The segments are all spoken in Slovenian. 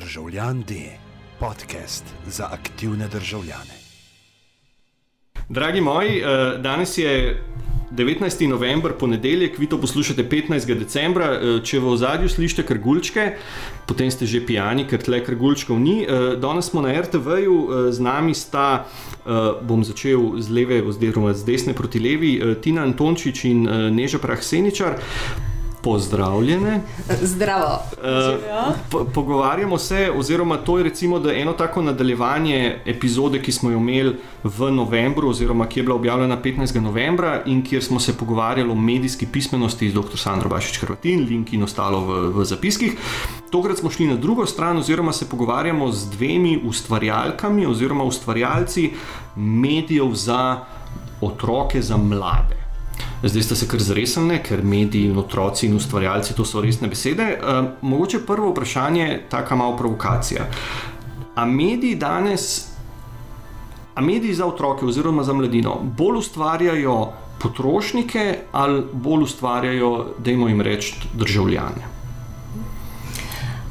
Državljan D, podcast za aktivne državljane. Dragi moji, eh, danes je 19. november, ponedeljek, vi to poslušate 15. decembra. Eh, če v ozadju slišite krgulčke, potem ste že pijani, ker tle krgulčkov ni. Eh, danes smo na RTV-ju, z nami sta, bom začel z leve, oziroma z desne proti levi, Tina Antončič in Neža Prah Seničar. Pozdravljene. Zdravo. Uh, po, pogovarjamo se, oziroma to je recimo, eno tako nadaljevanje epizode, ki smo jo imeli v novembru, oziroma ki je bila objavljena 15. novembra in kjer smo se pogovarjali o medijski pismenosti z dr. Sandro Bašič Hrvatin, link in ostalo v, v zapiskih. Tokrat smo šli na drugo stran, oziroma se pogovarjamo z dvemi ustvarjalkami, oziroma ustvarjalci medijev za otroke, za mlade. Zdaj ste se kar zresnili, ker mediji, otroci in ustvarjalci to so resne besede. Uh, mogoče prvo vprašanje, taka malo provokacija. A mediji danes, a mediji za otroke oziroma za mladino bolj ustvarjajo potrošnike ali bolj ustvarjajo, da jim reč, državljane?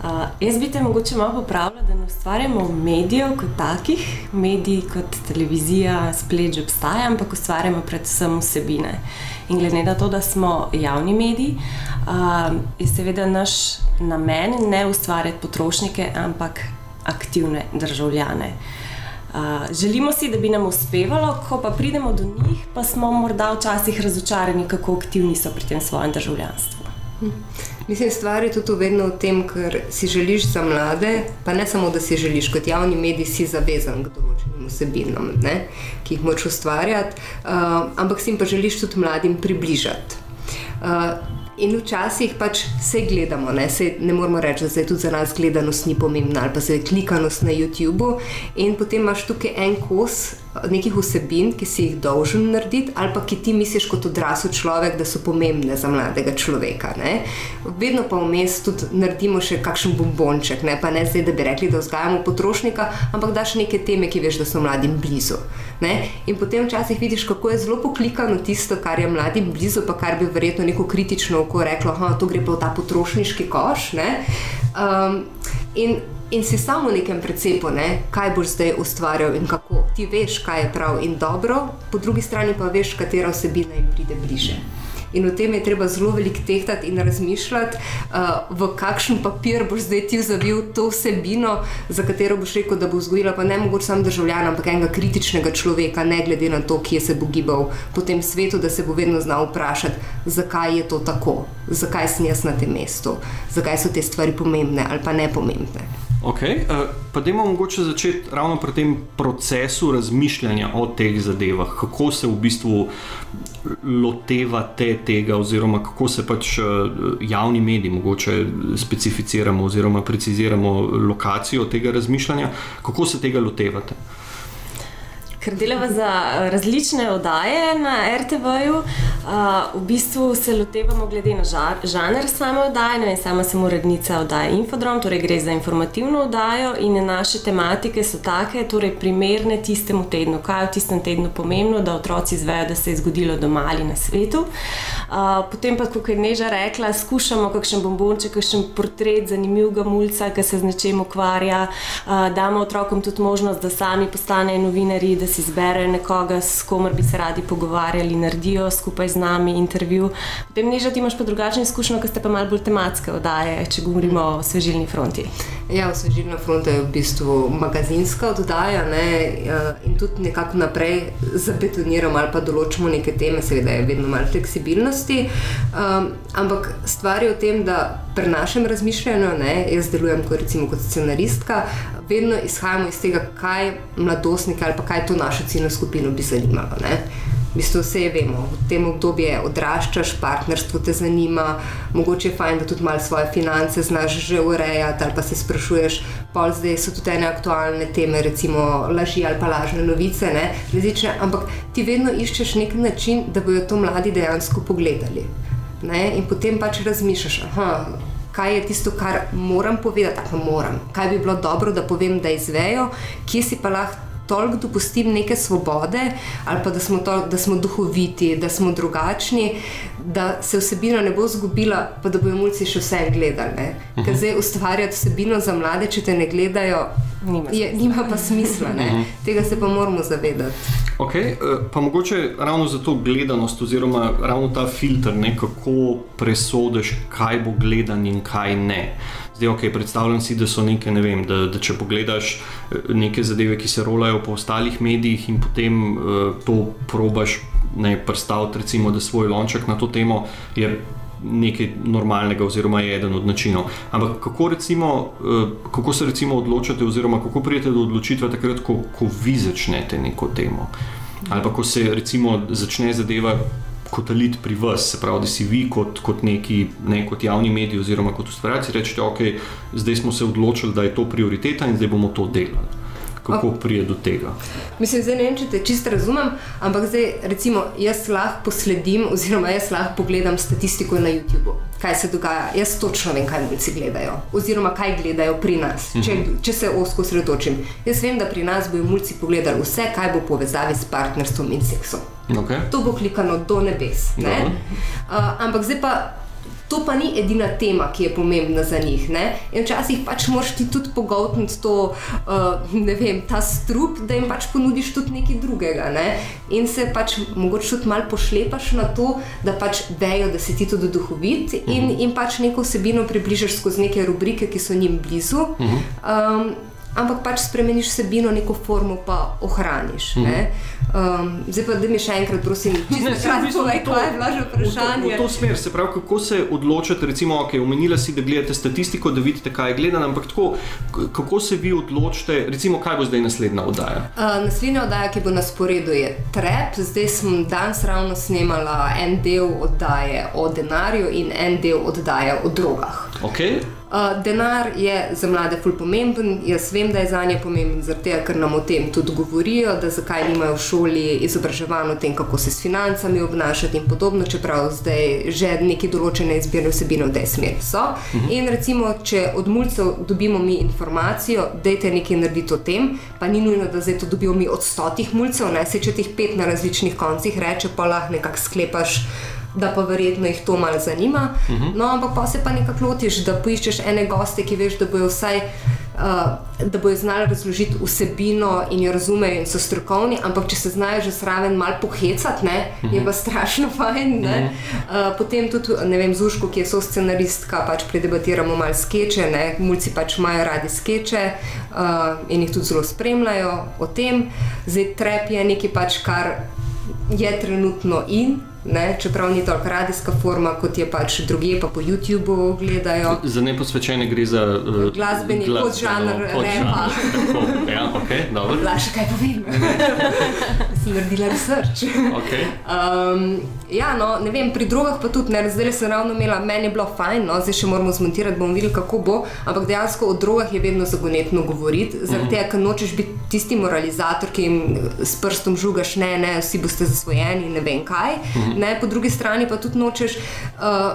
Uh, jaz bi te mogoče malo popravila, da ne ustvarjamo medijev kot takih, mediji kot televizija, splet že obstaja, ampak ustvarjamo predvsem vsebine. In glede na to, da smo javni mediji, uh, je seveda naš namen ne ustvarjati potrošnike, ampak aktivne državljane. Uh, želimo si, da bi nam uspevalo, ko pa pridemo do njih, pa smo morda včasih razočarani, kako aktivni so pri tem svojem državljanstvu. Hm. Mislim, stvar je tudi vedno v tem, ker si želiš za mlade, pa ne samo, da si želiš kot javni medij, si zavezan k določenim vsebinam, ne, ki jih moč ustvarjati, uh, ampak si jim pa želiš tudi mladim približati. Uh, In včasih pač vse gledamo, ne, ne moramo reči, da je tudi za nas gledanost ni pomembna, ali pa se je klikanost na YouTubu. In potem imaš tukaj en kos nekih vsebin, ki si jih dolžen narediti, ali pa ki ti misliš kot odrasel človek, da so pomembne za mladega človeka. Ne. Vedno pa vmes tudi naredimo še kakšen bombonček, ne pa ne zdaj, da bi rekli, da vzgajamo potrošnika, ampak daš neke teme, ki veš, da so mladim blizu. Ne. In potem včasih vidiš, kako je zelo poklikano tisto, kar je mladim blizu, pa kar bi verjetno neko kritično oko reklo, da to gre pa v ta potrošniški koš. Um, in in si samo v nekem precepu, ne, kaj boš zdaj ustvarjal in kako. Ti veš, kaj je prav in dobro, po drugi strani pa veš, katera osebina jim pride bliže. In o tem je treba zelo veliko tehtati in razmišljati, uh, v kakšen papir boš zdaj ti zavil to vsebino, za katero boš rekel, da bo vzgojila pa ne mogoče samo državljana, ampak enega kritičnega človeka, ne glede na to, kje se bo gibal po tem svetu, da se bo vedno znal vprašati, zakaj je to tako, zakaj sem jaz na tem mestu, zakaj so te stvari pomembne ali pa ne pomembne. Okay, uh, eh, pa da imamo mogoče začeti ravno pri tem procesu razmišljanja o teh zadevah, kako se v bistvu lotevate tega, oziroma kako se pač uh, javni mediji mogoče specificiramo oziroma preciziramo lokacijo tega razmišljanja, kako se tega lotevate. Ker delamo za eh, različne oddaje na RTV-ju, v bistvu se lotevamo glede na žanr same oddaje. Ne, sama sem urednica oddaje Infodrom, torej gre za informativno oddajo in naše tematike so take, torej primerne tistemu tednu. Kaj je v tistem tednu pomembno, da otroci izvejo, da se je zgodilo doma ali na svetu. Potem pa, kot je Neža rekla, skušamo kakšen bombonček, kakšen portret zanimivega mulca, ki se z nečem ukvarja. Damo otrokom tudi možnost, da sami postanejo novinari si izberejo nekoga, s komer bi se radi pogovarjali, naredijo skupaj z nami intervju. Potem nižje ti imaš pa drugačne izkušnje, ker ste pa malo bolj tematske oddaje, če govorimo o svežilni fronti. Ja, svežilna fronta je v bistvu magazinska oddaja ne? Ja, in tudi nekako naprej zabetoniramo ali pa določimo neke teme, seveda je vedno malo fleksibilnosti. Um, ampak stvar je v tem, da pri našem razmišljanju, ne, jaz delujem kot, recimo, kot scenaristka, vedno izhajamo iz tega, kaj mladostnike ali pa kaj to našo ciljno skupino bi zanimalo. Ne. V bistvu vse vemo, v tem obdobju odraščaš, partnerstvo te zanima, mogoče je fajn, da tudi malo svoje finance znaš že urejati, ali pa se sprašuješ, pol zdaj so tudi ene aktualne teme, recimo laži ali pa lažne novice, ne, različne, ampak ti vedno iščeš nek način, da bodo to mladi dejansko pogledali. Ne, in potem pač razmišljaš, aha, kaj je tisto, kar moram povedati, pa moram, kaj bi bilo dobro, da povem, da izvejo, kje si pa lahko toliko dopustim neke svobode, ali pa da smo, tol, da smo duhoviti, da smo drugačni, da se vsebina ne bo zgubila, pa da bodo mulci še vse gledali. Uh -huh. Ker zdaj ustvarjati vsebino za mlade, če te ne gledajo, Nima je, nima pa smisla. Uh -huh. Tega se pa moramo zavedati. Okay, eh, pa mogoče ravno za to gledanost, oziroma ravno ta filter, ne, kako presodiš, kaj bo gledan in kaj ne. Zdaj, okay, predstavljam si, da so neke, ne vem, da, da če pogledaš eh, neke zadeve, ki se rolajo po ostalih medijih, in potem uh, to probaš predstaviti, recimo, da svoj lonček na to temo je nekaj normalnega, oziroma je eden od načinov. Ampak kako, recimo, uh, kako se recimo odločate, oziroma kako prijete do odločitve takrat, ko, ko vi začnete neko temo? Ali pa ko se recimo začne zadeva kotaliti pri vas, se pravi, da si vi kot, kot neki ne, kot javni medij oziroma kot ustvarjalci rečete, ok, zdaj smo se odločili, da je to prioriteta in zdaj bomo to delali. Kako pride do tega? Mislim, zdaj ne vem, če te čisto razumem, ampak zdaj, recimo, jaz lahko posledim, oziroma jaz lahko pogledam statistiko na YouTubu, kaj se dogaja. Jaz točno vem, kaj mulci gledajo, oziroma kaj gledajo pri nas, če, če se osko sredotočim. Jaz vem, da pri nas bodo mulci pogledali vse, kaj bo povezavi s partnerstvom in seksom. Okay. To bo klikano do nebes. Uh, ampak zdaj pa. To pa ni edina tema, ki je pomembna za njih. Ne? In včasih pač moraš ti tudi pogotniti to, uh, ne vem, ta strup, da jim pač ponudiš tudi nekaj drugega. Ne? In se pač mogoče tudi malo pošlepaš na to, da pač vejo, da si ti tudi duhovit in, in pač neko vsebino približaš skozi neke rubrike, ki so njim blizu. Um, ampak pač spremeniš vsebino, neko formo pa ohraniš. Mm -hmm. um, zdaj pa, da mi še enkrat, prosim, če se lahko povej, kaj je bilo že vprašanje. V to, v to smer, se pravi, kako se odločate, recimo, ok, omenila si, da gledate statistiko, da vidite, kaj je gledano, ampak tako, kako se vi odločite, recimo, kaj bo zdaj naslednja oddaja? Uh, naslednja oddaja, ki bo na sporedu, je Trep. Zdaj sem danes ravno snemala en del oddaje o denarju in en del oddaje o drogah. Okay. Uh, denar je za mlade ful pomemben, jaz vem, da je za nje pomemben, zato ker nam o tem tudi govorijo, da zakaj nimajo v šoli izobraževanja o tem, kako se s financami obnašati in podobno, čeprav zdaj že neki določene izbirne vsebine v tej smeri so. Uh -huh. In recimo, če od mulcev dobimo mi informacijo, da je nekaj narediti o tem, pa ni nujno, da zdaj to dobijo mi od stotih mulcev, ne se če teh pet na različnih koncih reče, pa lahko nekako sklepaš da pa verjetno jih to malo zanima. Uh -huh. No, ampak pa se pa nekako lotiš, da poiščeš ene goste, ki veš, da bojo vsaj. Uh, da bojo znali razložiti vsebino in jo razumejo, in so strokovni, ampak če se znajo že zraven malo pohecati, ne, uh -huh. je pa strašno fajn. Uh -huh. uh, potem tudi, ne vem, Zuško, ki je so scenaristka, pač predebatiramo malo skeče, ne, mulci pač imajo radi skeče uh, in jih tudi zelo spremljajo o tem. Zdaj, trep je nekaj, pač, kar je trenutno in. Ne, čeprav ni tako radijska forma, kot je pač druge, pa po YouTubu gledajo. Za neposvečene gre za uh, glasbeni podžanr, repa. Ja, ok, dobro. Laš, kaj povem? Sem naredila research. Okay. Um, ja, no, ne vem, pri drugih pa tudi ne, zdaj sem ravno imela, meni je bilo fajn, no, zdaj še moramo zmontirati, bomo videli, kako bo, ampak dejansko o drugih je vedno zagonetno govoriti, zaradi mm -hmm. tega, ker nočeš biti tisti moralizator, ki jim s prstom žugaš, ne, ne, vsi boste zasvojeni, ne vem kaj. Mm -hmm ne, po drugi strani pa tudi nočeš uh,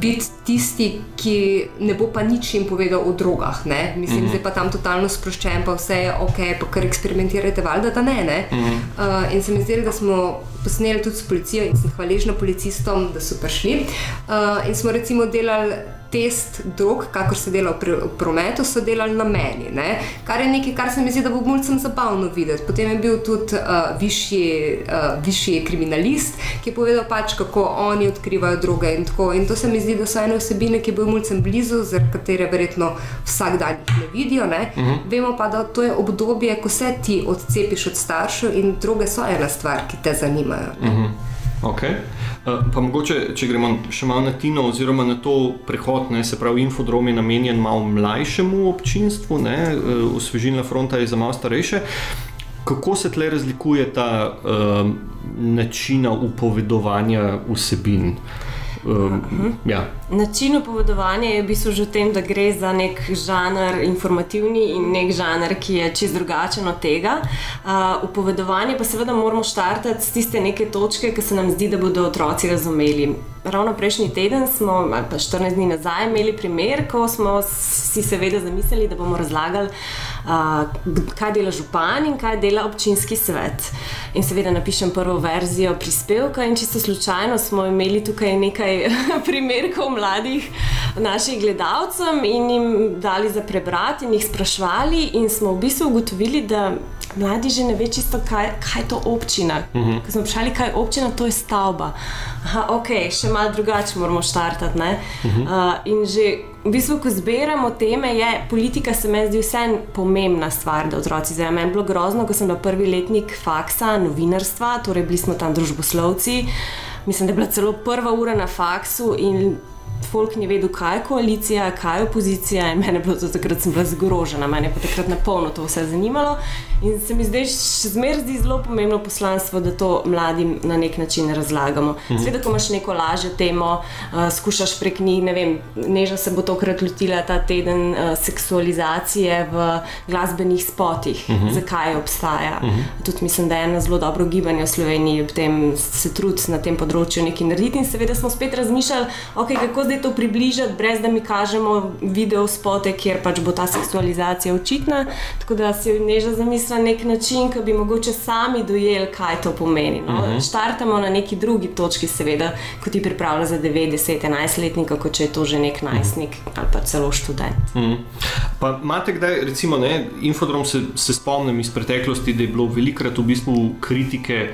biti tisti, ki ne bo pa nič jim povedal o drogah. Ne. Mislim, mm -hmm. zdaj pa tam totalno sproščen, pa vse je ok, pa kar eksperimentirate, valjda da ne. ne. Mm -hmm. uh, in se mi zdi, da smo posneli tudi s policijo in sem hvaležna policistom, da so prišli. Uh, in smo recimo delali test drog, kakor se dela v prometu, so delali na meni. Ne? Kar je nekaj, kar se mi zdi, da bo mulcem zabavno videti. Potem je bil tudi uh, višji, uh, višji kriminalist, ki je povedal, pač, kako oni odkrivajo droge in tako. In to se mi zdi, da so ene vsebine, ki bojo mulcem blizu, zaradi katere verjetno vsak dan ne vidijo. Ne? Uh mhm. -huh. Vemo pa, da to je obdobje, ko se ti odcepiš od staršev in droge so ena stvar, ki te zanimajo. Uh mhm. -huh. Okay. Uh, pa mogoče, če gremo še malo na Tino, oziroma na to prehod, ne, se pravi, infodrom je namenjen malo mlajšemu občinstvu, ne, uh, osvežilna fronta je za malo starejše. Kako se tle razlikuje ta uh, način upovedovanja vsebin? Um, ja. Način upovedovanja je v bistvu že v tem, da gre za nek žanr informativni in nek žanr, ki je čist drugačen od tega. Uh, upovedovanje pa seveda moramo štartati z tiste neke točke, ki se nam zdi, da bodo otroci razumeli. ravno prejšnji teden smo, ali pa 14 dni nazaj, imeli primer, ko smo si seveda zamislili, da bomo razlagali, uh, kaj dela župan in kaj dela občinski svet. In seveda napišem prvo verzijo prispevka, in čisto slučajno smo imeli tukaj nekaj primerkov mladih naših gledalcev in jim dali za prebrati in jih sprašvali, in smo v bistvu ugotovili, da mladi že ne ve čisto, kaj, kaj je to občina. Uh -huh. Ko smo vprašali, kaj je občina, to je stavba. Aha, ok, še malo drugače moramo štartati. Uh -huh. uh, in že v bistvu, ko zbiramo teme, je politika, se mi zdi, vse pomembna stvar, da otroci zdaj. Meni je bilo grozno, ko sem bil prvi letnik faksa, novinarstva, torej bili smo tam družboslovci. Mislim, da je bila celo prva ura na faksu in folk ni vedel, kaj je koalicija, kaj je opozicija. In mene je bilo to takrat, sem bila zgrožena, mene je pa takrat na polno to vse zanimalo. In se mi zdaj še zmeraj zdi zelo pomembno poslanstvo, da to mladim na nek način razlagamo. Mhm. Sveda, ko imaš neko lažjo temo, uh, skušaš prek njih, ne vem, neža se bo tokrat lotila ta teden uh, seksualizacije v glasbenih spotih, mhm. zakaj obstaja. Mhm. Tudi mislim, da je eno zelo dobro gibanje v Sloveniji, da se trudi na tem področju nekaj narediti. In seveda smo spet razmišljali, okay, kako zdaj to približati, brez da mi kažemo video spote, kjer pač bo ta seksualizacija očitna. Tako da si neža zamisli na nek način, ki bi mogoče sami dojeli, kaj to pomeni. No? Uh mhm. -huh. Štartamo na neki drugi točki, seveda, ko ti pripravlja za 90, 11 letnika, kot če je to že nek najstnik uh -huh. ali pa celo študent. Uh mhm. -huh. Pa imate kdaj, recimo, ne, infodrom se, se spomnim iz preteklosti, da je bilo velikrat v bistvu kritike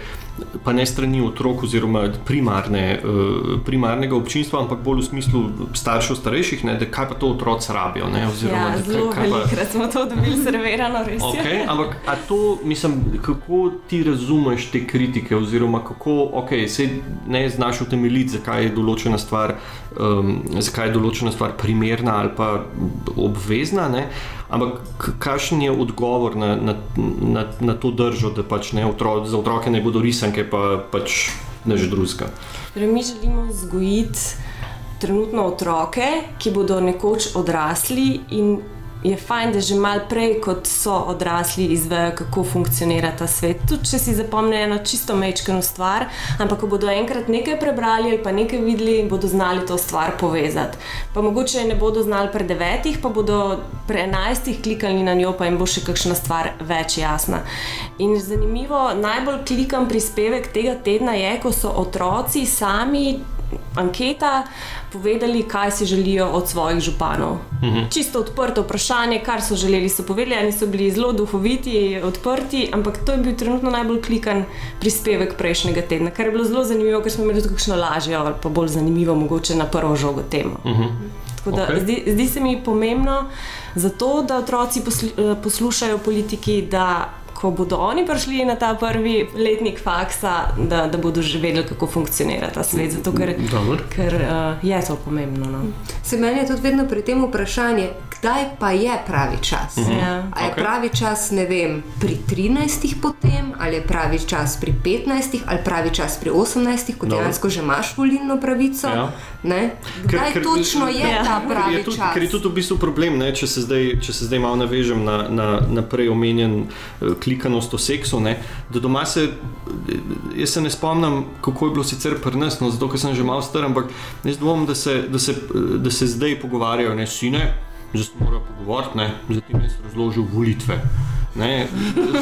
pa ne strani otrok oziroma primarne, eh, primarnega občinstva, ampak bolj v smislu staršev, starejših, ne, da kaj pa to otroci rabijo. Ne, oziroma, ja, zelo velikokrat smo to dobili servirano, res. Okay, ampak to, mislim, kako ti razumeš te kritike, oziroma kako okay, se ne znaš utemeljiti, zakaj je določena stvar. Um, zakaj je določena stvar primerna ali pa obvezna, ne? Ampak kakšen je odgovor na, na, na, na to držo, da pač ne, otro, za otroke ne bodo risanke, pa pač než drugega. Torej, mi želimo vzgojiti trenutno otroke, ki bodo nekoč odrasli in je fajn, da že malo prej, kot so odrasli, izvejo, kako funkcionira ta svet. Tudi če si zapomnijo eno čisto mečkano stvar, ampak ko bodo enkrat nekaj prebrali ali pa nekaj videli, bodo znali to stvar povezati. Pa mogoče ne bodo znali pri devetih, pa bodo pri enajstih klikali na njo, pa jim bo še kakšna stvar več jasna. In zanimivo, najbolj klikam prispevek tega tedna je, ko so otroci sami anketa povedali, kaj si želijo od svojih županov. Mhm. Čisto odprto vprašanje, kar so želeli, so povedali. Oni so bili zelo duhoviti, odprti, ampak to je bil trenutno najbolj klikan prispevek prejšnjega tedna, kar je bilo zelo zanimivo, ker smo imeli tudi kakšno lažjo ali pa bolj zanimivo, mogoče na prvo žogo temo. Mhm. Da, okay. zdi, zdi se mi pomembno, zato, da otroci poslušajo politiki, da ko bodo oni prišli na ta prvi letnik faksa, da, da bodo že vedeli, kako funkcionira ta svet. Zato, ker, ker uh, je to pomembno. No. Se meni je tudi vedno pri tem vprašanje, kdaj pa je pravi čas. -huh. ja. Ali je okay. pravi čas, ne vem, pri 13, potem, ali je pravi čas pri 15, ali pravi čas pri 18, ko dejansko že imaš volilno pravico. Ja. Kdaj ker, točno je ja. ta pravi ker je tudi, čas? Ker je tudi v bistvu problem, ne, če, se zdaj, če se zdaj malo navežem na, na, na prej omenjen uh, klikanost o seksu. Ne, da doma se, jaz se ne spomnim, kako je bilo sicer pri nas, no, zato ker sem že malo star, ampak jaz dvomim, da, da, da se zdaj pogovarjajo, ne sine, zdaj se morajo pogovarjati, ne, zdaj ti jaz razložil volitve. Ne,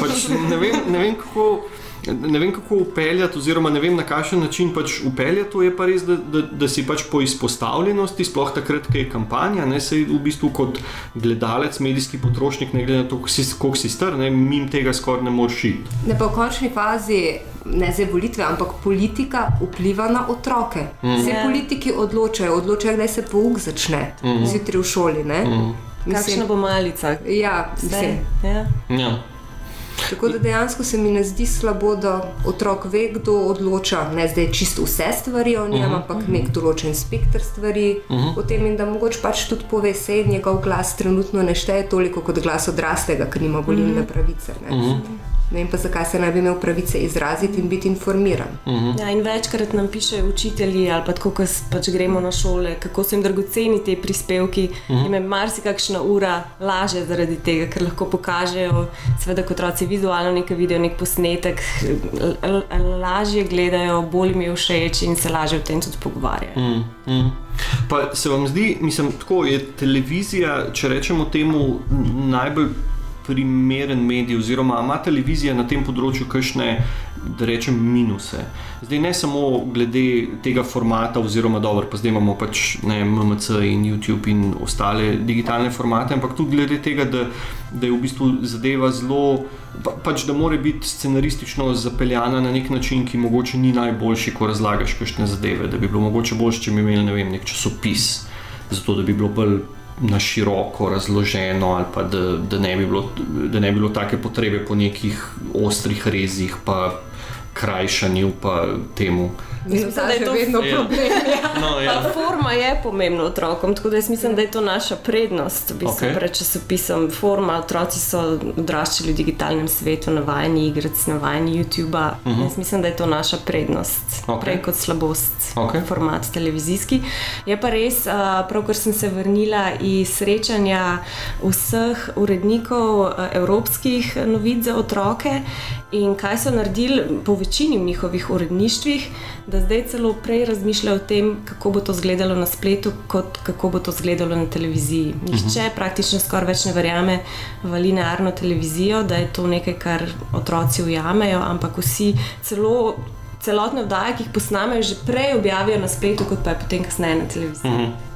pač ne, vem, ne vem, kako ne vem, kako upeljati, oziroma ne vem, na kakšen način pač upeljati. To je pa res, da, da, da si pač po izpostavljenosti, sploh takrat, ko je kampanja, ne se v bistvu kot gledalec, medijski potrošnik, ne glede na to, koliko si star, ne mim tega skoraj ne moreš šiti. Ne pa v končni fazi. Ne za volitve, ampak politika vpliva na otroke. Mm. Vse politiki odločajo, odločajo, kdaj se pouk začne, mm. zjutraj v šoli. Mm. Kakšna bo malica? Ja, zdaj. Ja. Ja. Tako da dejansko se mi ne zdi slabo, da otrok ve, kdo odloča, ne zdaj čisto vse stvari o njem, uh mhm. -huh. ampak nek določen spektr stvari uh mhm. -huh. o tem in da mogoče pač tudi pove, da njegov glas trenutno ne šteje toliko kot glas odraslega, ker nima volilne mhm. pravice. Uh -huh. Ne vem pa, zakaj se ne bi imel pravice izraziti in biti informiran. Ja, in večkrat nam pišejo učitelji ali pa tako, ko pač gremo na šole, kako so jim dragoceni ti prispevki. Uh -huh. In marsikakšna ura laže zaradi tega, ker lahko pokažejo, seveda, kot otroci vizualno nekaj vidijo, nek posnetek, lažje gledajo, bolj jim je všeč in se lažje o tem tudi pogovarjajo. Mm, mm. Pa se vam zdi, mislim, tako je televizija, če rečemo temu, najbolj primeren medij, oziroma ima televizija na tem področju kakšne, da rečem, minuse. Zdaj ne samo glede tega formata, oziroma dobro, pa zdaj imamo pač ne, MMC in YouTube in ostale digitalne formate, ampak tudi glede tega, da, da je v bistvu zadeva zelo. Pa, pač da mora biti scenaristično zapeljana na nek način, ki mogoče ni najboljši, ko razlagaš kakšne zadeve. Da bi bilo mogoče bolje, če bi imeli ne vem, nek časopis, zato da bi bilo bolj na široko razloženo, ali pa da, da, ne bi bilo, da ne bi bilo take potrebe po nekih ostrih rezih, pa krajšanju, pa temu. Mislim, Mislim, da je je to- vedno Ja. problem. No, ja. Ta forma je pomembna otrokom, tako da jaz mislim, da je to naša prednost. V bistvu, okay. Pred časopisom forma, otroci so odraščali v digitalnem svetu, navajeni igrati, navajeni YouTube-a. Uh -huh. Jaz mislim, da je to naša prednost, Mhm. Okay. prej kot slabost, Okej. format televizijski. Je pa res, uh, pravkar sem se vrnila iz srečanja vseh urednikov uh, evropskih novic za otroke in kaj so naredili po večini njihovih uredništvih, da zdaj celo prej razmišljajo o tem, kako bo to izgledalo na spletu, kot kako bo to izgledalo na televiziji. Nihče uh -huh. praktično skoraj več ne verjame v linearno televizijo, da je to nekaj, kar otroci ujamejo, ampak vsi celo. Celotne vdaje, ki jih posnamejo, že prej objavijo na spletu, kot pa je potem kasneje na televiziji. Mhm.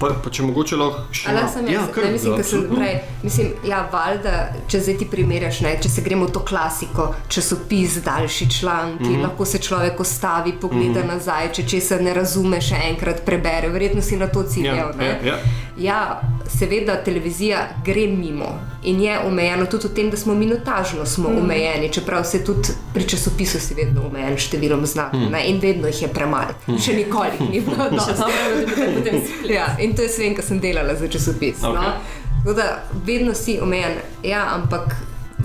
Pa, pa če mogoče lahko še Ali malo- sem Ja, kar, ne, mislim, ja, da sem prej. Mislim, ja, valjda, če zdaj ti primerjaš, ne, če se gremo to klasiko, časopis, daljši članki, mm. -hmm. lahko se človek ustavi, pogleda mm -hmm. nazaj, če česa ne razume, še enkrat prebere, verjetno si na to ciljal. Ja, ja, ja. Ja, seveda televizija gre mimo in je omejena tudi v tem, da smo minutažno smo mm. omejeni, čeprav se tudi pri časopisu si vedno omejen številom znakov mm. in vedno jih je premalo. Mm. Še nikoli ni bilo dobro, da bi potem splet. Ja, in to je vem, ker sem delala za časopis. Okay. No? Tako da vedno si omejen. Ja, ampak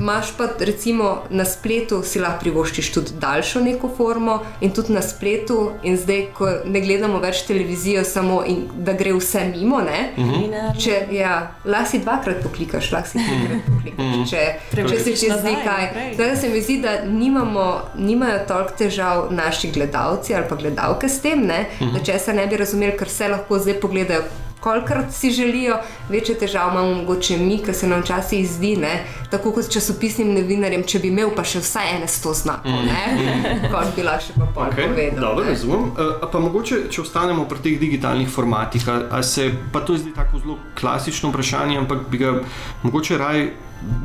imaš pa recimo na spletu si lahko privoščiš tudi daljšo neko formo in tudi na spletu. In zdaj, ko ne gledamo več televizijo, samo in da gre vse mimo, ne. Linearno. Če ja, lahko si dvakrat poklikaš, lahko si trikrat poklikaš. Če, če se ti zdi kaj. naprej. Zdaj se mi zdi, da nimamo, nimajo toliko težav naši gledalci ali pa gledalke s tem, ne, da če se ne bi razumeli, ker vse lahko zdaj pogledajo. Kolikrat si želijo, večje težave imamo mogoče mi, ker se nam včasih zdi, ne, tako kot časopisnim novinarjem, če bi imel pa še vsaj ene sto znakov, ne, kot bi lahko še pa pol Okay, povedal. dobro, razumem. Uh, pa mogoče, če ostanemo pri teh digitalnih formatih, a, a se, pa to zdaj tako zelo klasično vprašanje, ampak bi ga mogoče raj.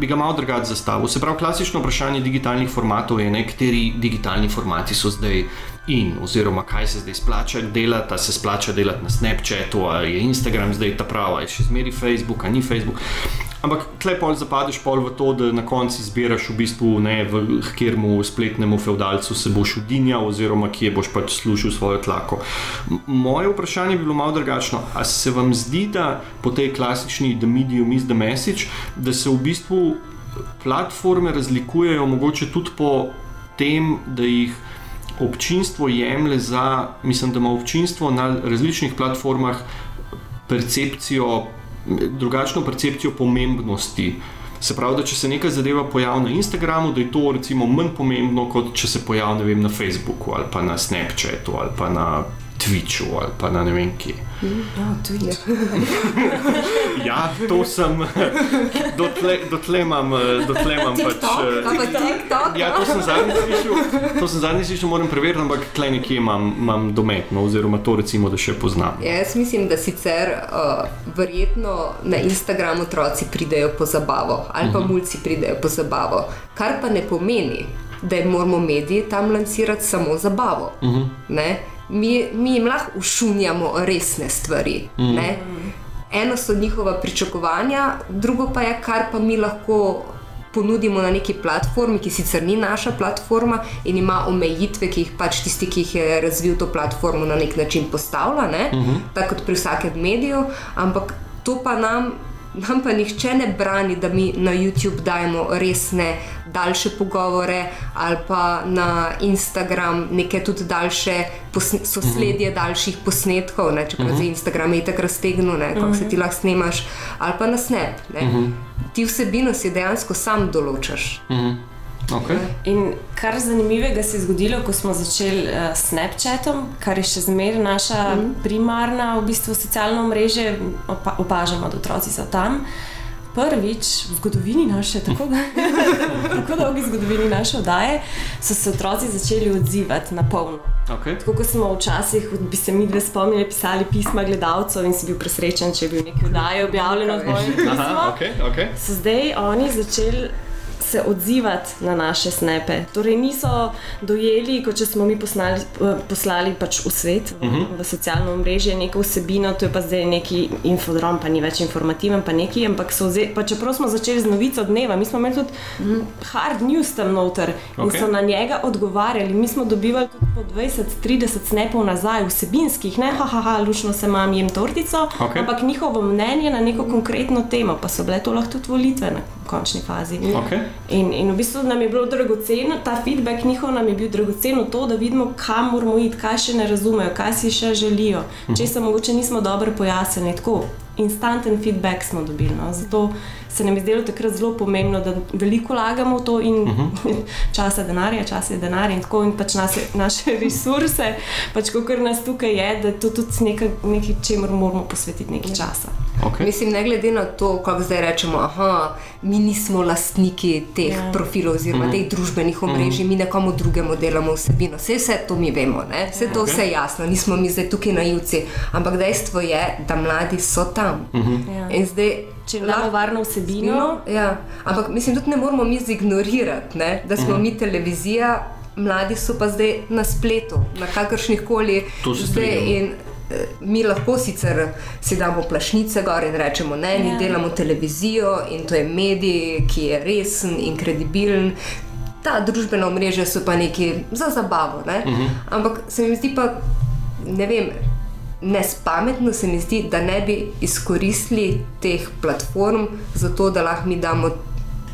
Bi ga malo drugače zastavil. Se pravi, klasično vprašanje digitalnih formatov je, ne, kateri digitalni formati so zdaj in, oziroma kaj se zdaj splača delati, ali se splača delati na Snapchatu, ali je Instagram zdaj ta prava, je še zmeri Facebook, ali ni Facebook. Ampak tle pol zapadeš pol v to, da na koncu izbiraš v bistvu ne v kateremu spletnemu feudalcu se boš udinjal, oziroma kje boš pač služil svojo tlako. Moje vprašanje bi bilo malo drugačno. A se vam zdi, da po tej klasični The Medium is the Message, da se v bistvu platforme razlikujejo mogoče tudi po tem, da jih občinstvo jemlje za, mislim, da ima občinstvo na različnih platformah percepcijo, drugačno percepcijo pomembnosti. Se pravi, da če se neka zadeva pojavi na Instagramu, da je to recimo manj pomembno, kot če se pojavi vem, na Facebooku ali pa na Snapchatu ali pa na Twitchu ali pa na ne vem kje. Ja, Twitch. Ja, to sem, dotle, dotle imam, eh, dotle imam pač. eh, TikTok? Ja, to sem zadnjič slišal, to sem zadnjič slišal, moram preveriti, ampak tle nekje imam, imam dometno, oziroma to recimo, da še poznam. Ja, jaz mislim, da sicer uh, verjetno na Instagramu otroci pridejo po zabavo ali pa mulci pridejo po zabavo, kar pa ne pomeni, da moramo mediji tam lansirati samo zabavo. Ne? Mi, mi jim lahko ušunjamo resne stvari. ne. Eno so njihova pričakovanja, drugo pa je, kar pa mi lahko ponudimo na neki platformi, ki sicer ni naša platforma in ima omejitve, ki jih pač tisti, ki jih je razvil to platformo, na nek način postavlja, ne? uh -huh. tako kot pri vsakem mediju, ampak to pa nam nam pa nihče ne brani, da mi na YouTube dajemo resne, daljše pogovore ali pa na Instagram neke tudi daljše sosledje daljših posnetkov, ne, čeprav za Instagram je tako raztegnjeno, kako se ti lahko snemaš, ali pa na Snap. Ne. Ti vsebino si dejansko sam določaš. Okay. In kar zanimivega se je zgodilo, ko smo začeli uh, s Snapchatom, kar je še zmeraj naša mm. primarna v bistvu socialna mreža, opa opažamo, da otroci so tam. Prvič v zgodovini naše, tako, tako dolgi zgodovini naše oddaje, so se otroci začeli odzivati na polno. Okay. Tako kot smo včasih, bi se mi dve spomnili, pisali pisma gledalcev in si bil presrečen, če je bil neki oddaji objavljeno v mojem pismu. Okay, okay. So zdaj oni začeli se odzivati na naše snepe. Torej niso dojeli, kot če smo mi poslali, poslali pač v svet, v, uh -huh. v socialno mrežje, neko vsebino, to je pa zdaj neki infodrom, pa ni več informativen, pa neki, ampak so zdaj, pa čeprav smo začeli z novico dneva, mi smo imeli tudi hard news tam noter in Okay. so na njega odgovarjali. Mi smo dobivali tudi po 20-30 snepov nazaj, vsebinskih, ne, haha, ha, lušno se mam, jem tortico, Okej. ampak njihovo mnenje na neko konkretno temo, pa so bile to lahko tudi volitve na končni fazi. Okay. In, in v bistvu nam je bilo dragoceno, ta feedback njihov nam je bil dragocen v to, da vidimo, kam moramo iti, kaj še ne razumejo, kaj si še želijo, če se mogoče nismo dobro pojasnili. Tako, instanten feedback smo dobili. No. Zato se nam je zdelo takrat zelo pomembno, da veliko vlagamo v to in uh -huh. časa denarja, čas je denar in tako in pač naše, naše resurse, pač kot nas tukaj je, da to tudi nekaj, nekaj čemu moramo posvetiti nekaj časa. Okay. Mislim, ne glede na to, kako zdaj rečemo, da mi nismo lastniki teh Ja. profilov oziroma mm. teh družbenih omrežij, mm. mi nekomu drugemu delamo vsebino. Vse, vse to mi vemo, ne? vse to Ok. okay. vse jasno, nismo mi zdaj tukaj naivci. Ampak dejstvo je, da mladi so tam. Mm -hmm. Ja. In zdaj. Če imamo varno vsebino, Ja. Ampak mislim, tudi ne moramo mi zignorirati, ne? da smo mm. mi televizija, mladi so pa zdaj na spletu, na kakršnih koli. To se zdaj eh, Mi lahko sicer si damo plašnice gor in rečemo, da mi Ja. delamo televizijo in to je medij, ki je resen in kredibilen. Ta družbena omrežja so pa neki za zabavo. Ne? Uh -huh. Ampak se mi zdi pa, ne vem, nespametno se mi zdi, da ne bi izkoristili teh platform za to, da lahko mi damo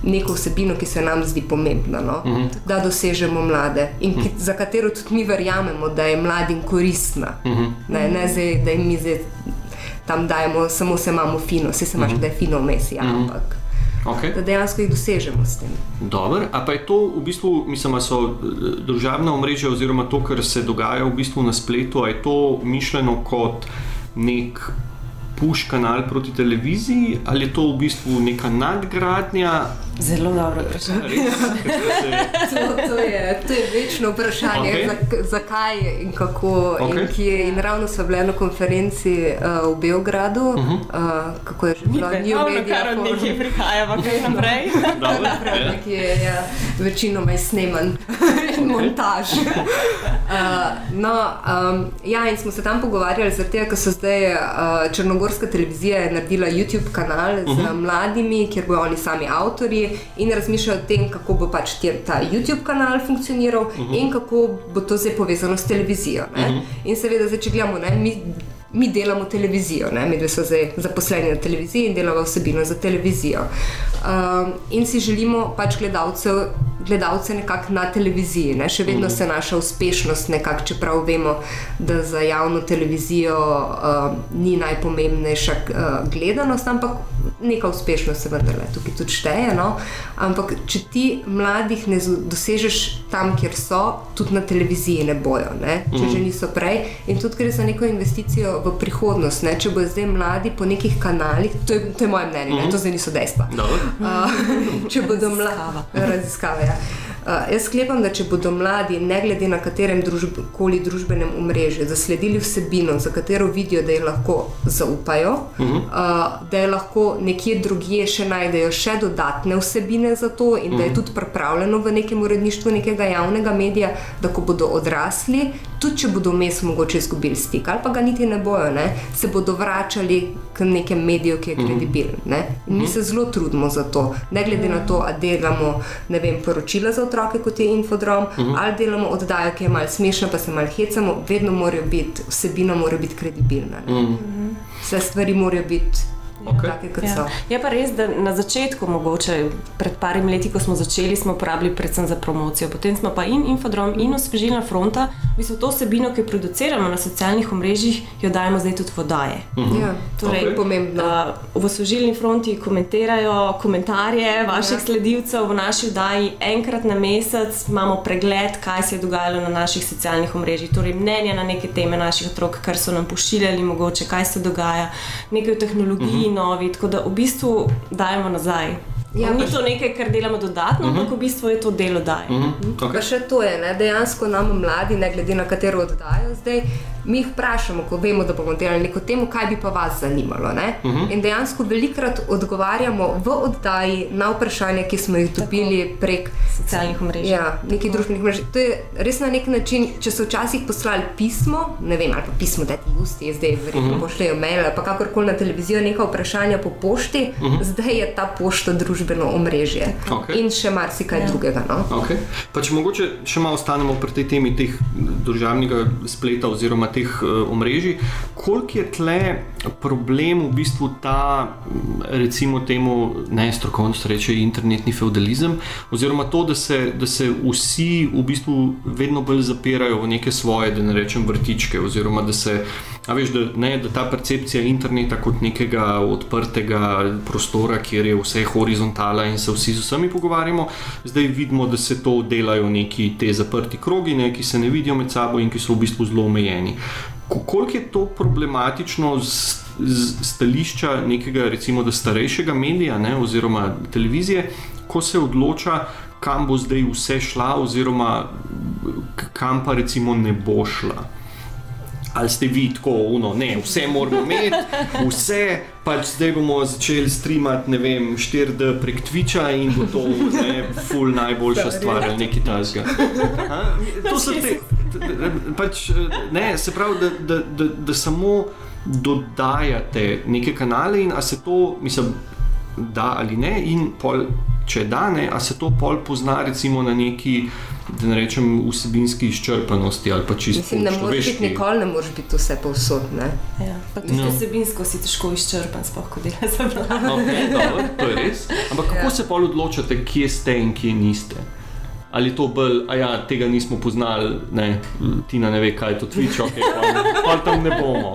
neko vsebino, ki se nam zdi pomembna, no? uh -huh. da dosežemo mlade in ki, za katero tudi mi verjamemo, da je mladim koristna. Uh -huh. Ne, ne zdaj, da jim mi zdaj tam dajemo, samo se imamo fino, vse se imaš, uh -huh. da je fino vmes, ja, uh -huh. ampak Okay. da dejansko jih dosežemo s tem. Dobro, a pa je to v bistvu, mislim, a so eh, družabna omrežja oziroma to, kar se dogaja v bistvu na spletu, a je to mišljeno kot nek push kanal proti televiziji ali je to v bistvu neka nadgradnja? Zelo dobro vprašanje. To, to, je, to je večno vprašanje, okay. zakaj in kako. Okej. In, kje, in ravno smo bili na konferenci uh, v Beogradu, uh -huh. uh, kako je že bilo, New Media Forum. prihajamo, kaj naprej. Dobro, Prav, ja. je ja, večinoma sneman in montaž. Uh, no, um, ja, in smo se tam pogovarjali, zato ker so zdaj uh, Črnogorska televizija je naredila YouTube kanal z uh -huh. mladimi, kjer bodo oni sami avtori in razmišljajo o tem, kako bo pač te, ta YouTube kanal funkcioniral uh -huh. in kako bo to zdaj povezano s televizijo. Uh -huh. In seveda, zdaj, če gledamo, ne, mi mi delamo televizijo, ne? mi dve smo zdaj zaposleni na televiziji in delamo vsebino za televizijo. Um, in si želimo pač gledalcev, gledalce nekako na televiziji. Ne? Še vedno se naša uspešnost, nekako, čeprav vemo, da za javno televizijo um, ni najpomembnejša uh, gledanost, ampak neka uspešnost se vendarle tukaj tudi šteje. No? Ampak če ti mladih ne dosežeš tam, kjer so, tudi na televiziji ne bojo, ne? če že niso prej. In tudi gre za neko investicijo v prihodnost. Ne? Če bodo zdaj mladi po nekih kanalih, to je, to je moje mnenje, ne? to zdaj niso dejstva. Dobro. Uh, če bodo mladi, raziskave. Ja. Uh, jaz sklepam, da če bodo mladi, ne glede na katerem družb, koli družbenem omrežju, zasledili vsebino, za katero vidijo, da jih lahko zaupajo, uh -huh. uh, da je lahko nekje drugje še najdejo še dodatne vsebine za to in uh -huh. da je tudi pripravljeno v nekem uredništvu nekega javnega medija, da ko bodo odrasli, tudi če bodo vmes mogoče izgubili stik ali pa ga niti ne bojo, ne, se bodo vračali k nekem mediju, ki je kredibilen. Ne? In mi se zelo trudimo za to, ne glede na to, ali delamo vem, poročila za otroke, kot je Infodrom, ali delamo oddajo, ki je malce smešna, pa se malce hecamo, vedno morajo biti, vsebina mora biti kredibilna. Ne? Vse stvari morajo biti Okay. take, kot Ja. so. Je pa res, da na začetku, mogoče pred parimi leti, ko smo začeli, smo uporabljali predvsem za promocijo. Potem smo pa in Infodrom in osvežilna fronta, v bistvu to vsebino, ki jo produciramo na socialnih omrežjih, jo dajemo zdaj tudi v oddaje. Ja, Torej, to je pomembno. Uh, v osvežilni fronti komentirajo komentarje vaših ja. sledilcev v naši oddaji. Enkrat na mesec imamo pregled, kaj se je dogajalo na naših socialnih omrežjih, torej mnenja na neke teme naših otrok, kar so nam pošiljali, mogoče kaj se dogaja, nekaj o tehnologiji uh -huh. Novi, tako da v bistvu dajemo nazaj. Ja, ni to nekaj, kar delamo dodatno, uh -huh. ampak v bistvu je to delo daje. Uh -huh. Okay. Pa še to je, ne? dejansko nam mladi, ne glede na katero oddajo, zdaj mi jih vprašamo, ko vemo, da bomo delali neko temo, kaj bi pa vas zanimalo. Uh -huh. In dejansko velikrat odgovarjamo v oddaji na vprašanja, ki smo jih dobili prek Socialnih omrežij. Ja, nekih družbenih mrež. To je res na nek način, če so včasih poslali pismo, ne vem, ali pa pismo, da ti gusti, zdaj verjetno uh -huh. pošljejo mail ali pa kakorkoli na televizijo neka vprašanja po pošti, uh -huh. zdaj je ta pošta družbeno omrežje. Okej. In še marsikaj ja. drugega. No? Okay. Pa če mogoče še malo ostanemo pri tej temi teh državnega spleta oziroma teh uh, omrežij, koliko je tle problem v bistvu ta, m, recimo temu, ne strokovno reče, internetni feudalizem, oziroma to, da se, da se vsi v bistvu vedno bolj zapirajo v neke svoje, da ne rečem, vrtičke, oziroma da se. A veš, da, ne, da ta percepcija interneta kot nekega odprtega prostora, kjer je vse horizontala in se vsi z vsemi pogovarjamo, zdaj vidimo, da se to delajo neki te zaprti krogi, ne, ki se ne vidijo med sabo in ki so v bistvu zelo omejeni. Ko- Koliko je to problematično z, z stališča nekega, recimo, da starejšega medija ne, oziroma televizije, ko se odloča, kam bo zdaj vse šla, oziroma kam pa recimo ne bo šla. Ali ste vi tako, uno, ne, vse moramo imeti, vse, pač zdaj bomo začeli streamati, ne vem, 4D prek Twitcha in bo to ne, ful najboljša stvar ali nekaj tasga. To so te, pač, ne, se pravi, da, da, da, da samo dodajate neke kanale in a se to, mislim, da ali ne, in pol, če da ne, a se to pol pozna recimo na neki, da ne rečem, vsebinski izčrpanosti ali pa čisto Mislim, ne moreš biti nikoli, ne moreš biti vse povsod. Ne? Ja, pa tudi No. no. vsebinsko si težko izčrpan, sploh ko delaš za vlado. Okay, dobro, to je res. Ampak kako Ja. se pol odločate, kje ste in kje niste? Ali je to bolj, a ja, tega nismo poznali, ne, Tina ne ve, kaj je to Twitch, ok, pa, pa tam ne bomo.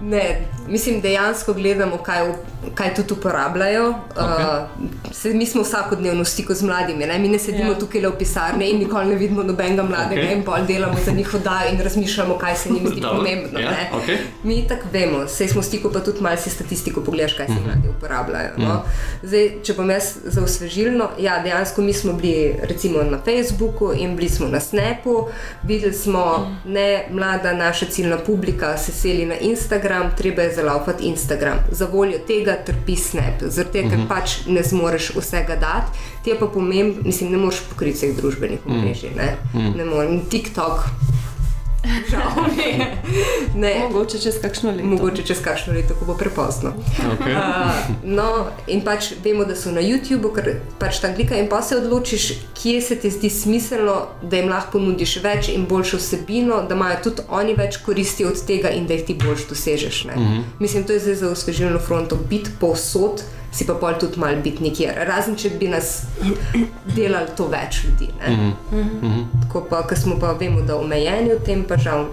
Ne, mislim, dejansko gledamo, kaj, kaj tudi uporabljajo. Okej. Uh, se, mi smo vsakodnevno v stiku z mladimi, ne? mi ne sedimo Ja. ja. tukaj le v pisarni in nikoli ne vidimo nobenega mladega okay. in pol delamo za njih oddajo in razmišljamo, kaj se njim zdi pomembno. ja, ne. okej. Mi tako vemo, sej smo v stiku, pa tudi malo si statistiko pogledaš, kaj se Mhm. mladi uporabljajo. No? Zdaj, če bom jaz za osvežilno, ja, dejansko mi smo bili recimo na Facebooku in bili smo na Snapu, videli smo, ne mlada naša ciljna publika se seli na Instagram, treba je zalaufati Instagram. Za voljo tega trpi Snap, zaradi tega, ker pač ne zmoreš vsega dati. Ti je pa pomembno, mislim, ne moreš pokriti vseh družbenih omrežij, ne, ne morem. TikTok. Žal mi je. Ne, Mogoče čez kakšno leto. Mogoče čez kakšno leto, ko bo prepozno. Okay. Uh, no, in pač vemo, da so na YouTubu, ker pač ta klika, in pa se odločiš, kje se ti zdi smiselno, da jim lahko ponudiš več in boljšo vsebino, da imajo tudi oni več koristi od tega in da jih ti boljš dosežeš. Uh -huh. Mislim, to je zdaj za osvežilno fronto, biti povsod, si pa pol tudi mal biti nikjer. Razen če bi nas delali to več ljudi. Uh -huh. Tako pa, ker smo pa vemo, da omejeni v tem, pa žal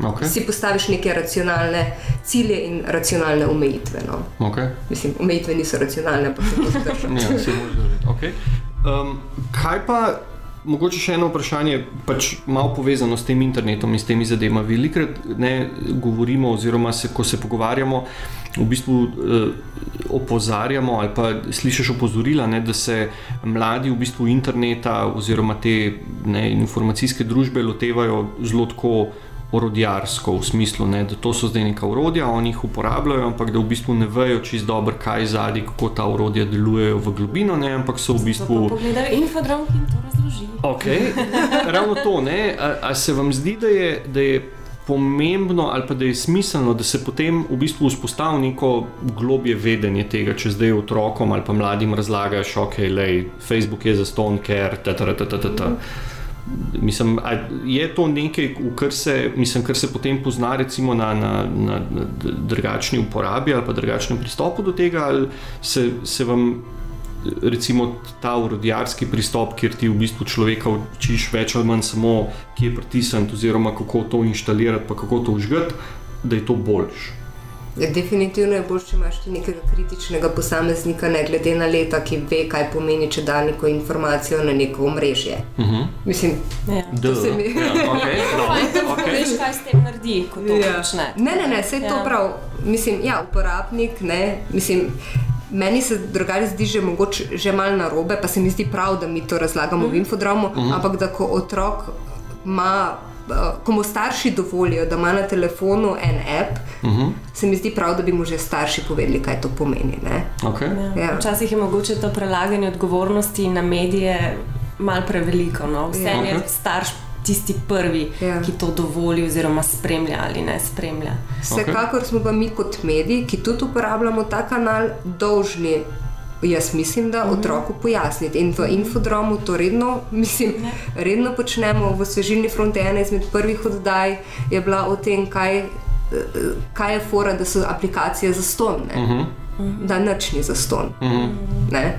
Okay. si postaviš neke racionalne cilje in racionalne omejitve. No. Okay. Mislim, omejitve niso racionalne, ampak se to zdržati. Ja, se može zavedati. Okay. Um, kaj pa, mogoče še eno vprašanje, pač malo povezano s tem internetom in s temi zadevami. Velikrat ne govorimo, oziroma se, ko se pogovarjamo, v bistvu eh, opozarjamo ali pa slišiš opozorila, ne, da se mladi v bistvu interneta oziroma te ne, informacijske družbe lotevajo zelo tako orodjarsko, v smislu, ne, da to so zdaj neka orodja, oni jih uporabljajo, ampak da v bistvu ne vejo čist dobro, kaj zadnji, kako ta orodja delujejo v globino, ne, ampak so v bistvu. Pogledaj infodrom in to razloži. Okay. Ravno to, ne? A, a se vam zdi, da je, da je pomembno ali pa da je smiselno, da se potem v bistvu vzpostavi neko globje vedenje tega, če zdaj otrokom ali pa mladim razlagaš, ok, lej, Facebook je za ston, ker ta ta ta ta ta ta. Mislim, je to nekaj, kar se, mislim, kar se potem pozna na, na, na, na drugačni uporabi ali pa drugačnem pristopu do tega, ali se, se vam recimo ta urodjarski pristop, kjer ti v bistvu človeka učiš več ali manj samo, ki je pritisnjen, oziroma kako to inštalirati, pa kako to užgati, da je to boljše. Ja, definitivno je bolje, če imaš ti nekega kritičnega posameznika, ne glede na leta, ki ve, kaj pomeni, če da neko informacijo na neko omrežje. Uh -huh. Mislim, Ja. to se mi. ja, okay, no, Fajn, da okay. veš, kaj s tem naredi, ko to Ja. počne. Ne, ne, ne, vse ja. to Ja. prav. Mislim, ja, uporabnik, ne, mislim. Meni se drugače zdi že mogoče že malo narobe, pa se mi zdi prav, da mi to razlagamo v infodromu, uh -huh. ampak da ko otrok ima, ko mu starši dovolijo, da ima na telefonu en app, uh -huh. se mi zdi prav, da bi mu že starši povedali, kaj to pomeni. Ne? Okay. Ja. Ja. Včasih je mogoče to prelaganje odgovornosti na medije malo preveliko. No? Vseeno Ja. je starš tisti prvi, Ja. ki to dovoli oziroma spremlja ali ne spremlja. Vsekakor smo pa mi kot mediji, ki tudi uporabljamo ta kanal, dolžni. Jaz mislim, da otroku pojasniti. In v infodromu to redno, mislim, redno počnemo. V Svežilni fronti ena izmed prvih oddaj je bila o tem, kaj, eh, kaj je fora, da so aplikacije za ston, uh -huh. da nič ni za ston. Uh -huh.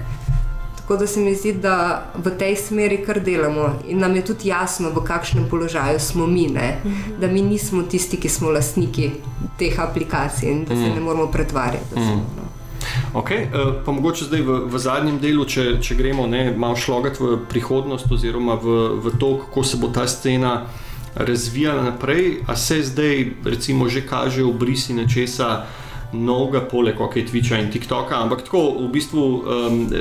Tako da se mi zdi, da v tej smeri kar delamo in nam je tudi jasno, v kakšnem položaju smo mi, ne? da mi nismo tisti, ki smo lastniki teh aplikacij in da se ne moramo pretvarjati. da smo, no. Okay, uh, pa mogoče zdaj v, v zadnjem delu, če, če gremo ne, malo šlogati v prihodnost, oziroma v, v to, kako se bo ta scena razvijala naprej, a se zdaj, recimo, že kaže obrisi nečesa novega, poleg ok, Twitcha in TikToka, ampak tako v bistvu um,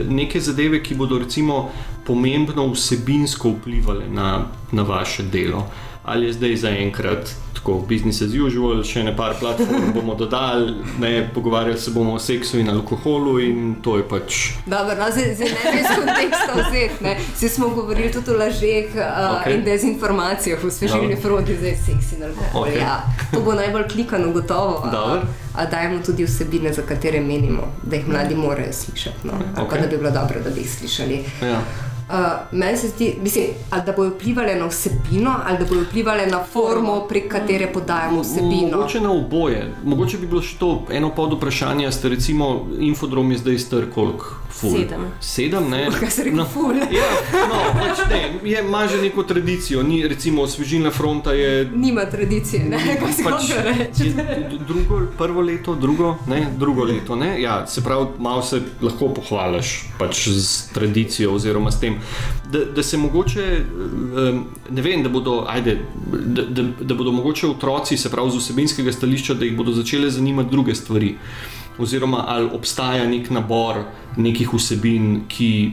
neke zadeve, ki bodo recimo pomembno vsebinsko vplivali na, na vaše delo. Ali je zdaj zaenkrat tako, business as usual, še ne par platform bomo dodali, ne, pogovarjali se bomo o seksu in alkoholu, in to je pač. Dobro, no, zdaj, ne bi iz konteksta vzeti. ne. Vsi smo govorili tudi o lažeh uh, okay. in dezinformacijah v svežilni Dobro. fronti, zdaj seks in alkohol. Okay. Ja, to bo najbolj klikano, gotovo. a-. A dajemo tudi vsebine, za katere menimo, da jih mladi morajo slišati. No? Ali Okej. pa da bi bilo dobro, da bi jih slišali. Ja. Uh, meni se zdi, mislim, ali da bodo vplivali na vsebino, ali da bodo vplivali na formo, prek katere podajamo vsebino. Mogoče na oboje. Mogoče bi bilo še to eno pod vprašanje. Ste recimo, infodrom je zdaj star koliko? Ful. Sedem. Sedem, ne? Kaj se reče, ful? Ja, no, pač ne, je, ima že neko tradicijo. Ni, recimo, Svežilna fronta je Nima tradicije, ne, kaj se pač, d- drugo, prvo leto, drugo, ne, drugo leto. Ne? Ja, se pravi, malo se lahko pohvališ pač z tradicijo oziroma s tem. Da, da se mogoče, ne vem, da bodo, ajde, da, da, da bodo mogoče otroci, se pravi, z vsebinskega stališča, da jih bodo začele zanimati druge stvari. Oziroma, ali obstaja nek nabor nekih vsebin, ki,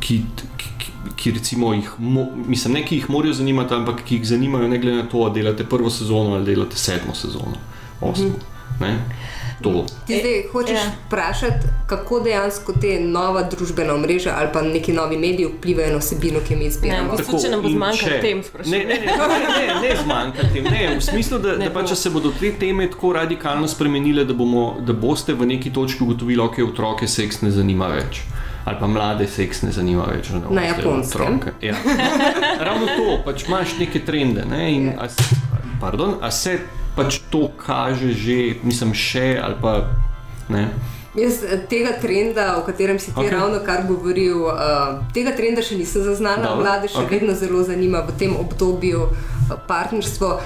ki, ki, ki recimo jih, mo, mislim, ne ki jih morajo zanimati, ampak ki jih zanimajo, ne glede na to, ali delate prvo sezono ali delate sedmo sezono, osmo. Ne? To. Ti zdaj hočeš Ja. vprašati, kako dejansko te nova družbena omrežja ali pa neki novi mediji vplivajo na vsebino, ki jo mi Ne, izbiramo. v bistvu, če nam bo zmanjkalo tem, Ne, sprašujem. ne, ne, ne, ne, ne zmanjka tem. Ne, v smislu, da, Ne da pač, bo. če se bodo te teme tako radikalno spremenile, da, bomo, da boste v neki točki ugotovili, okay, otroke seks ne zanima več. Ali pa mlade seks ne zanima več. ne Na Japonskem. Ja. Ravno to, pač imaš neke trende. Ne, in, a, s- pardon, a se pač to kaže že, mislim, še ali pa ne. Jaz eh, tega trenda, o katerem si ti okay. ravno kar govoril, uh, tega trenda še nisem zaznala. Dobro, Mlade še okay. vedno zelo zanima v tem obdobju uh, partnerstvo.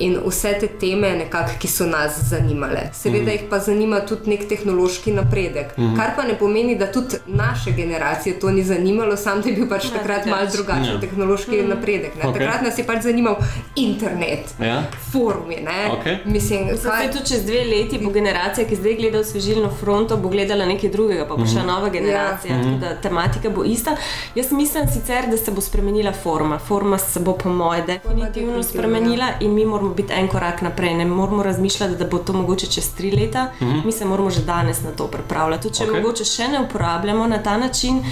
In vse te teme, nekako, ki so nas zanimale. Seveda mm. jih pa zanima tudi nek tehnološki napredek. Mm. Kar pa ne pomeni, da tudi naše generacije to ni zanimalo, sam da je bil pač Ne, takrat drugače. malce drugačen Ja. tehnološki mm. napredek. Ne? Okej. Takrat nas je pač zanimal internet, Ja? forumi. ne. Okej. Mislim, Zdaj, tudi čez dve leti bo generacija, ki zdaj gleda v svežilno fronto, bo gledala nekaj drugega, pa bo Mhm. šla nova generacija. Ja. Da, tematika bo ista. Jaz mislim sicer, da se bo spremenila forma. Forma se bo, po mojem, definitivno definitivno, spremenila in mi moramo moramo biti en korak naprej, ne moramo razmišljati, da bo to mogoče čez tri leta. Mm -hmm. Mi se moramo že danes na to pripravljati. Tudi če okay. mogoče še ne uporabljamo na ta način,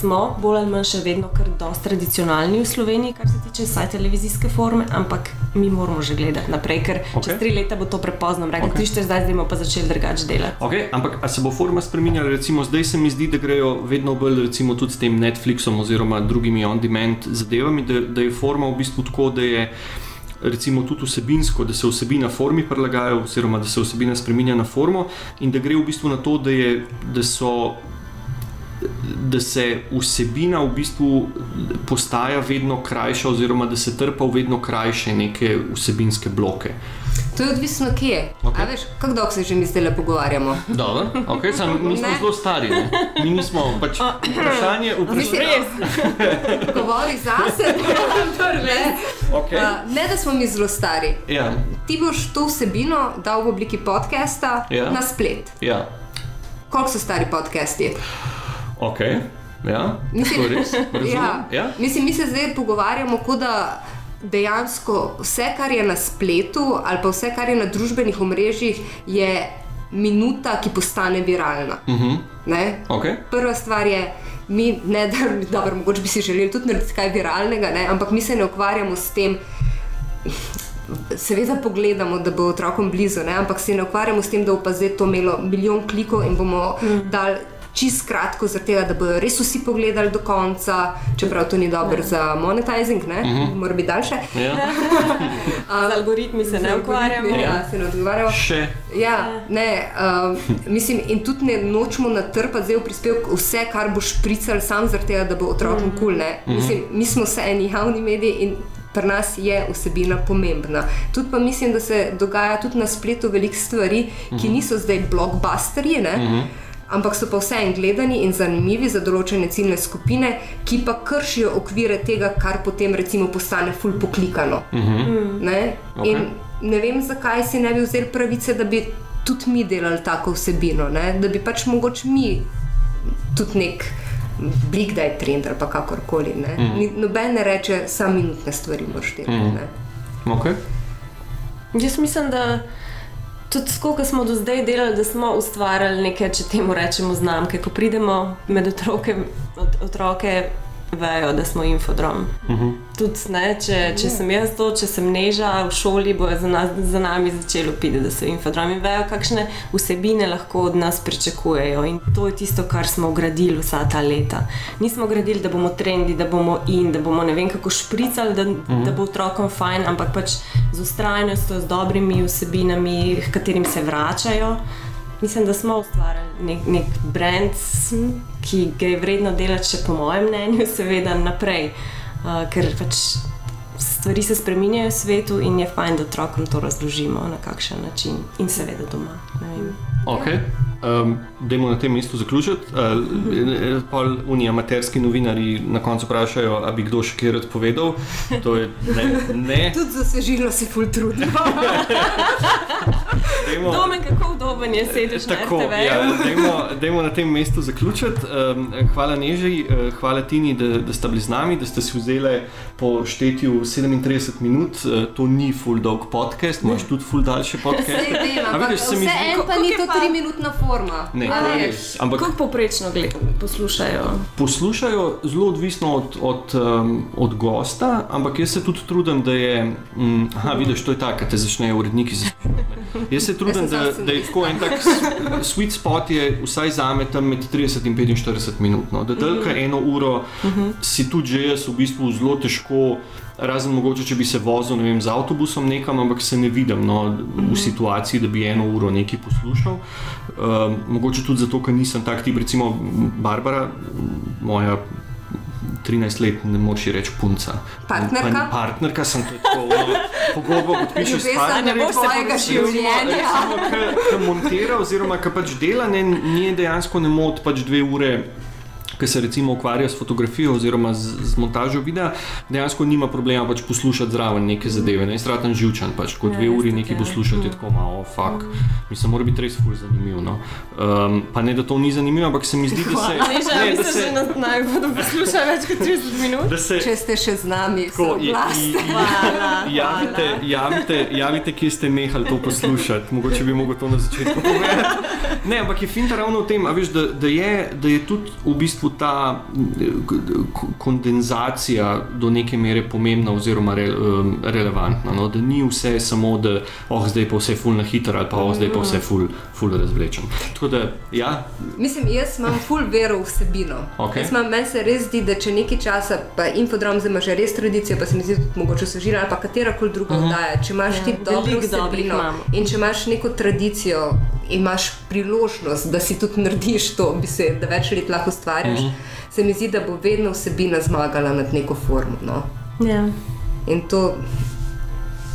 smo bolj ali manj še vedno kar dosti tradicionalni v Sloveniji, kar se tiče vsaj televizijske forme, ampak mi moramo že gledati naprej, ker okay. Čez tri leta bo to prepozno. Rekli, okay. tri, zdaj bomo pa začeli drugače delati. Okay, ampak se bo forma spremenjala? Recimo, zdaj se mi zdi, da grejo vedno bolj recimo, tudi s tem Netflixom oziroma drugimi on-demand zadevami, da, da je forma v bistvu tako, da je. Recimo tudi vsebinsko, da se vsebina formi prilagaja, oziroma da se vsebina spremenja na formo, in da gre v bistvu na to, da, je, da, so, da se vsebina v bistvu postaja vedno krajša, oziroma da se trpa v vedno krajše neke vsebinske bloke. To je odvisno, kje je. Okay. Veš, kako dolgo se že mi zdaj le pogovarjamo? Dobro, okay, sam, mi smo Ne. zelo stari, ne? mi nismo pač vprašanje. Mislim, vprašanje Govori zase. ne, okay. uh, ne, da smo mi zelo stari. ja, Ti boš to vsebino dal v obliki podcasta Ja. na splet. ja, Koliko so stari podcasti? ok. Ja, Mislim- res. Ja. Ja. Mislim, mi se zdaj pogovarjamo, kot da dejansko vse, kar je na spletu ali pa vse, kar je na družbenih omrežjih, je minuta, ki postane viralna. Uh -huh. Ne? okay. Prva stvar je, mi ne da, dobro, mogoče bi si želeli tudi narediti kaj viralnega, ne? ampak mi se ne ukvarjamo s tem. Seveda pogledamo, da bo otrokom blizu, ne? ampak se ne ukvarjamo s tem, da bo pa zdaj to imelo milijon klikov in bomo mm. dali čist kratko, tega, da bodo res vsi pogledali do konca, čeprav to ni dobro za monetizing, ne? Mm -hmm. mora biti daljše. ja. Z algoritmi se ne ukvarjamo. Ja, se ne odgovarjamo. Še. Ja, ne, um, mislim, in tudi ne nočemo natrpati zdaj v prispevek vse, kar boš prical, sam zaradi tega, da bo otrokom kul. Cool, mislim, mi smo vse eni javni mediji in pri nas je vsebina pomembna. Tudi pa mislim, da se dogaja tudi na spletu veliko stvari, ki niso zdaj blockbusterji. Ne? Ampak so pa vseeno gledani in zanimivi za določene ciljne skupine, ki pa kršijo okvire tega, kar potem recimo postane ful poklikano. Ne? Okej. In ne vem, zakaj si ne bi vzeli pravice, da bi tudi mi delali tako vsebino, ne? da bi pač mogoče mi tudi nek blik, da je trend ali pa kakorkoli. Mm. Noben ne reče, samo minutne stvari moraš delati. Mm. Okay. Jaz mislim, da tudi skoliko smo do zdaj delali, da smo ustvarjali neke, če temu rečemo, znamke. Ko pridemo med otroke, ot, otroke vejo, da smo infodrom. Uh -huh. Tudi, ne, če, če sem jaz to, če sem neža v šoli, bo za, nas, za nami začelo piti, da so infodromi in vejo, kakšne vsebine lahko od nas pričakujejo. In to je tisto, kar smo gradili vsa ta leta. Nismo gradili, da bomo trendi, da bomo in, da bomo ne vem kako špricali, da, uh -huh. da bo otrokom fajn, ampak pač z ustrajnostjo, z dobrimi vsebinami, katerim se vračajo. Mislim, da smo ustvarjali nek, nek brand, ki ga je vredno delati, še po mojem mnenju, seveda naprej. Uh, ker pač stvari se spremenjajo v svetu in je fajn, da otrokom to razložimo na kakšen način in seveda doma. ne vem. Um, Dajmo na tem mestu zaključiti. Uh, pol Uniji amaterski novinari na koncu vprašajo, ali bi kdo še kaj rad povedal. To je ne. ne. Tudi za svežilo se ful trudimo. Dajmo, Domen, kako udoben je sedež na Tako, RTV. ja, dajmo, dajmo na tem mestu zaključiti. Um, hvala Neži, uh, hvala Tini, da, da ste bili z nami, da ste si vzeli po štetju 37 minut. Uh, to ni full dolg podcast, imaš tudi full daljše podcast. Sej vem, A ampak vidiš, se mi vse en pa ni to pa- tri minutna forma. Ne, to je res. Ampak Kako poprečno gled, poslušajo? poslušajo zelo odvisno od, od, um, od gosta, ampak jaz se tudi trudim, da je. Um, aha, vidiš, to je tako, da te začnejo uredniki zaslužiti. Jaz se trudim, Jaz da, da je tako en tak sweet spot, je vsaj za me tam med 30 in 45 minut. No. Da delka eno uro si tudi že jaz v bistvu zelo težko. Razen mogoče, če bi se vozil vem, z avtobusom nekam, ampak se ne vidim no, v situaciji, da bi eno uro nekaj poslušal. Um, mogoče tudi zato, ker nisem tak tip, recimo Barbara, moja 13 let, ne moreš reči punca. Partnerka? Pa, partnerka sem to tako, no, pogodbo podpišeš s Ljubezen partnerjem. ne bo tvojega življenja. Ki montira, oziroma ki pač dela, ne, nje dejansko ne moti pač dve ure ki se recimo ukvarja s fotografijo oziroma z, z montažo videa, dejansko nima problema pač poslušati zraven neke zadeve. Ne straten živčan, pač kot Ja, dve uri res tako nekaj je. poslušati, je tako malo, oh, fuck. Mislim, mora biti res ful zanimiv. No. Um, pa ne, da to ni zanimivo, ampak se mi zdi, da se. Ne, že, ne, ne, da se že na- naj bodo poslušali več kot 30 minut. se Če ste še z nami, Tako, Hvala, Javite, javite, javite, kje ste nehali to poslušati. Mogoče bi mogel to na začetku povedati. Ne, ampak je finta ravno v tem, a veš, da, da, je, da je tudi v bistvu ta mm, k- kondenzacija do neke mere pomembna oziroma re, um, relevantna. No? Da ni vse samo, da oh, zdaj pa vse ful na hitro ali pa oh, zdaj pa vse ful, ful razvlečen. Tako da, ja, Mislim, jaz imam full vero vsebino. Jaz imam, meni se res zdi, da če nekaj časa, pa infodrom zdaj ima že res tradicijo, pa se mi zdi tudi mogoče sožila ali pa katera koli druga uh -huh. oddaja. Če imaš Ja, ti dobro vsebino in če imaš neko tradicijo, imaš priložnost, da si tudi narediš to, bi se, da več let lahko ustvarjaš, uh -huh. se mi zdi, da bo vedno vsebina zmagala nad neko formo. No? Ja. In to,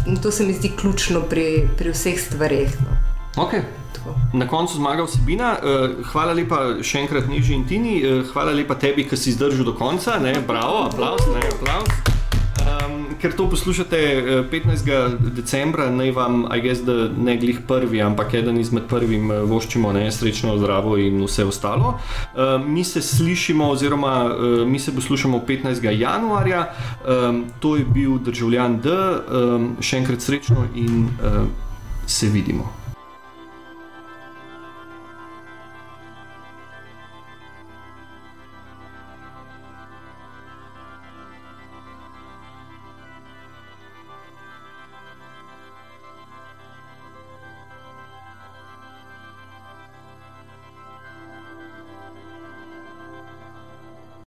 in to se mi zdi ključno pri, pri vseh stvareh. No. ok. Tako. Na koncu zmaga vsebina. Uh, hvala lepa še enkrat Neži in Tini, uh, hvala lepa tebi, ki si zdržal do konca. Ne? Bravo, aplaus, ne, aplaus. Ker to poslušate eh, 15. decembra, naj vam, a jaz, da ne glih prvi, ampak eden izmed prvim eh, voščimo ne, srečno, zdravo in vse ostalo. Um, mi se slišimo, oziroma uh, mi se poslušamo 15. januarja, um, to je bil državljan D, um, še enkrat srečno in uh, se vidimo.